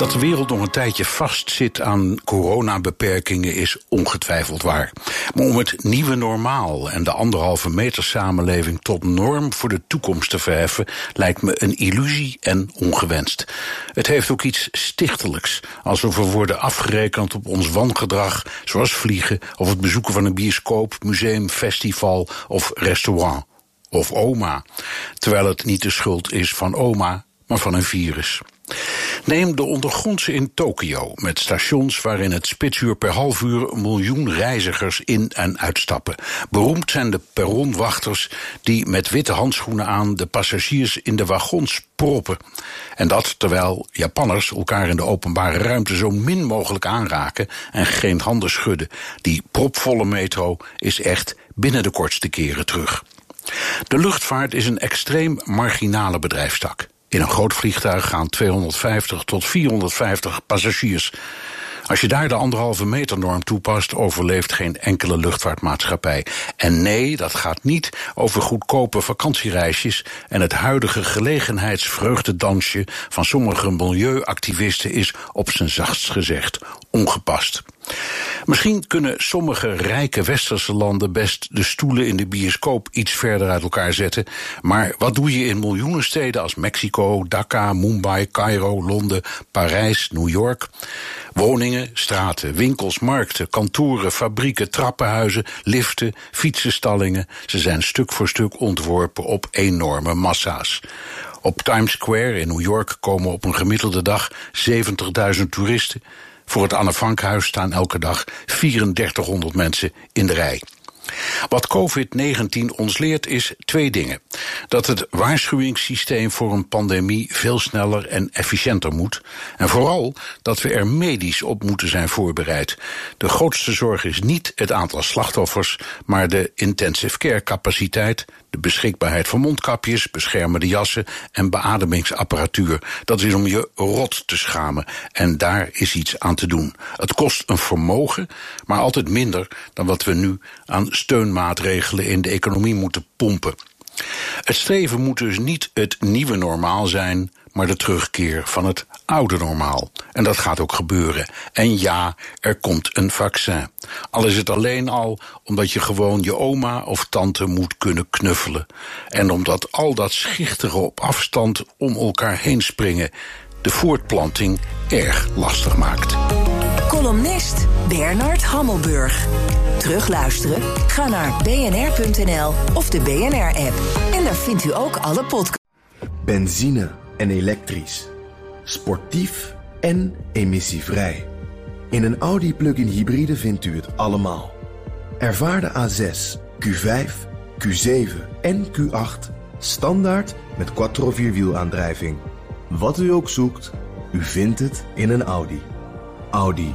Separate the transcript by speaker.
Speaker 1: Dat de wereld nog een tijdje vastzit aan coronabeperkingen is ongetwijfeld waar. Maar om het nieuwe normaal en de anderhalve meter samenleving tot norm voor de toekomst te verheffen, lijkt me een illusie en ongewenst. Het heeft ook iets stichtelijks, alsof we worden afgerekend op ons wangedrag, zoals vliegen of het bezoeken van een bioscoop, museum, festival of restaurant. Of oma, terwijl het niet de schuld is van oma, maar van een virus. Neem de ondergrondse in Tokio, met stations waarin het spitsuur per half uur miljoen reizigers in en uitstappen. Beroemd zijn de perronwachters die met witte handschoenen aan de passagiers in de wagons proppen. En dat terwijl Japanners elkaar in de openbare ruimte zo min mogelijk aanraken en geen handen schudden. Die propvolle metro is echt binnen de kortste keren terug. De luchtvaart is een extreem marginale bedrijfstak. In een groot vliegtuig gaan 250 tot 450 passagiers. Als je daar de anderhalve meter norm toepast, overleeft geen enkele luchtvaartmaatschappij. En nee, dat gaat niet over goedkope vakantiereisjes en het huidige gelegenheidsvreugdedansje van sommige milieuactivisten is op zijn zachtst gezegd ongepast. Misschien kunnen sommige rijke westerse landen best de stoelen in de bioscoop iets verder uit elkaar zetten. Maar wat doe je in miljoenen steden als Mexico, Dhaka, Mumbai, Cairo, Londen, Parijs, New York? Woningen, straten, winkels, markten, kantoren, fabrieken, trappenhuizen, liften, fietsenstallingen. Ze zijn stuk voor stuk ontworpen op enorme massa's. Op Times Square in New York komen op een gemiddelde dag 70.000 toeristen. Voor het Anne Frankhuis staan elke dag 3400 mensen in de rij. Wat COVID-19 ons leert is twee dingen. Dat het waarschuwingssysteem voor een pandemie veel sneller en efficiënter moet. En vooral dat we er medisch op moeten zijn voorbereid. De grootste zorg is niet het aantal slachtoffers, maar de intensive care capaciteit, de beschikbaarheid van mondkapjes, beschermende jassen en beademingsapparatuur. Dat is om je rot te schamen. En daar is iets aan te doen. Het kost een vermogen, maar altijd minder dan wat we nu aan steunmaatregelen in de economie moeten pompen. Het streven moet dus niet het nieuwe normaal zijn, maar de terugkeer van het oude normaal. En dat gaat ook gebeuren. En ja, er komt een vaccin. Al is het alleen al omdat je gewoon je oma of tante moet kunnen knuffelen. En omdat al dat schichtige op afstand om elkaar heen springen de voortplanting erg lastig maakt.
Speaker 2: Columnist Bernard Hammelburg. Terugluisteren? Ga naar bnr.nl of de BNR-app. En daar vindt u ook alle podcasts.
Speaker 3: Benzine en elektrisch. Sportief en emissievrij. In een Audi plug-in hybride vindt u het allemaal. Ervaar de A6, Q5, Q7 en Q8 standaard met quattro vierwielaandrijving. Wat u ook zoekt, u vindt het in een Audi. Audi.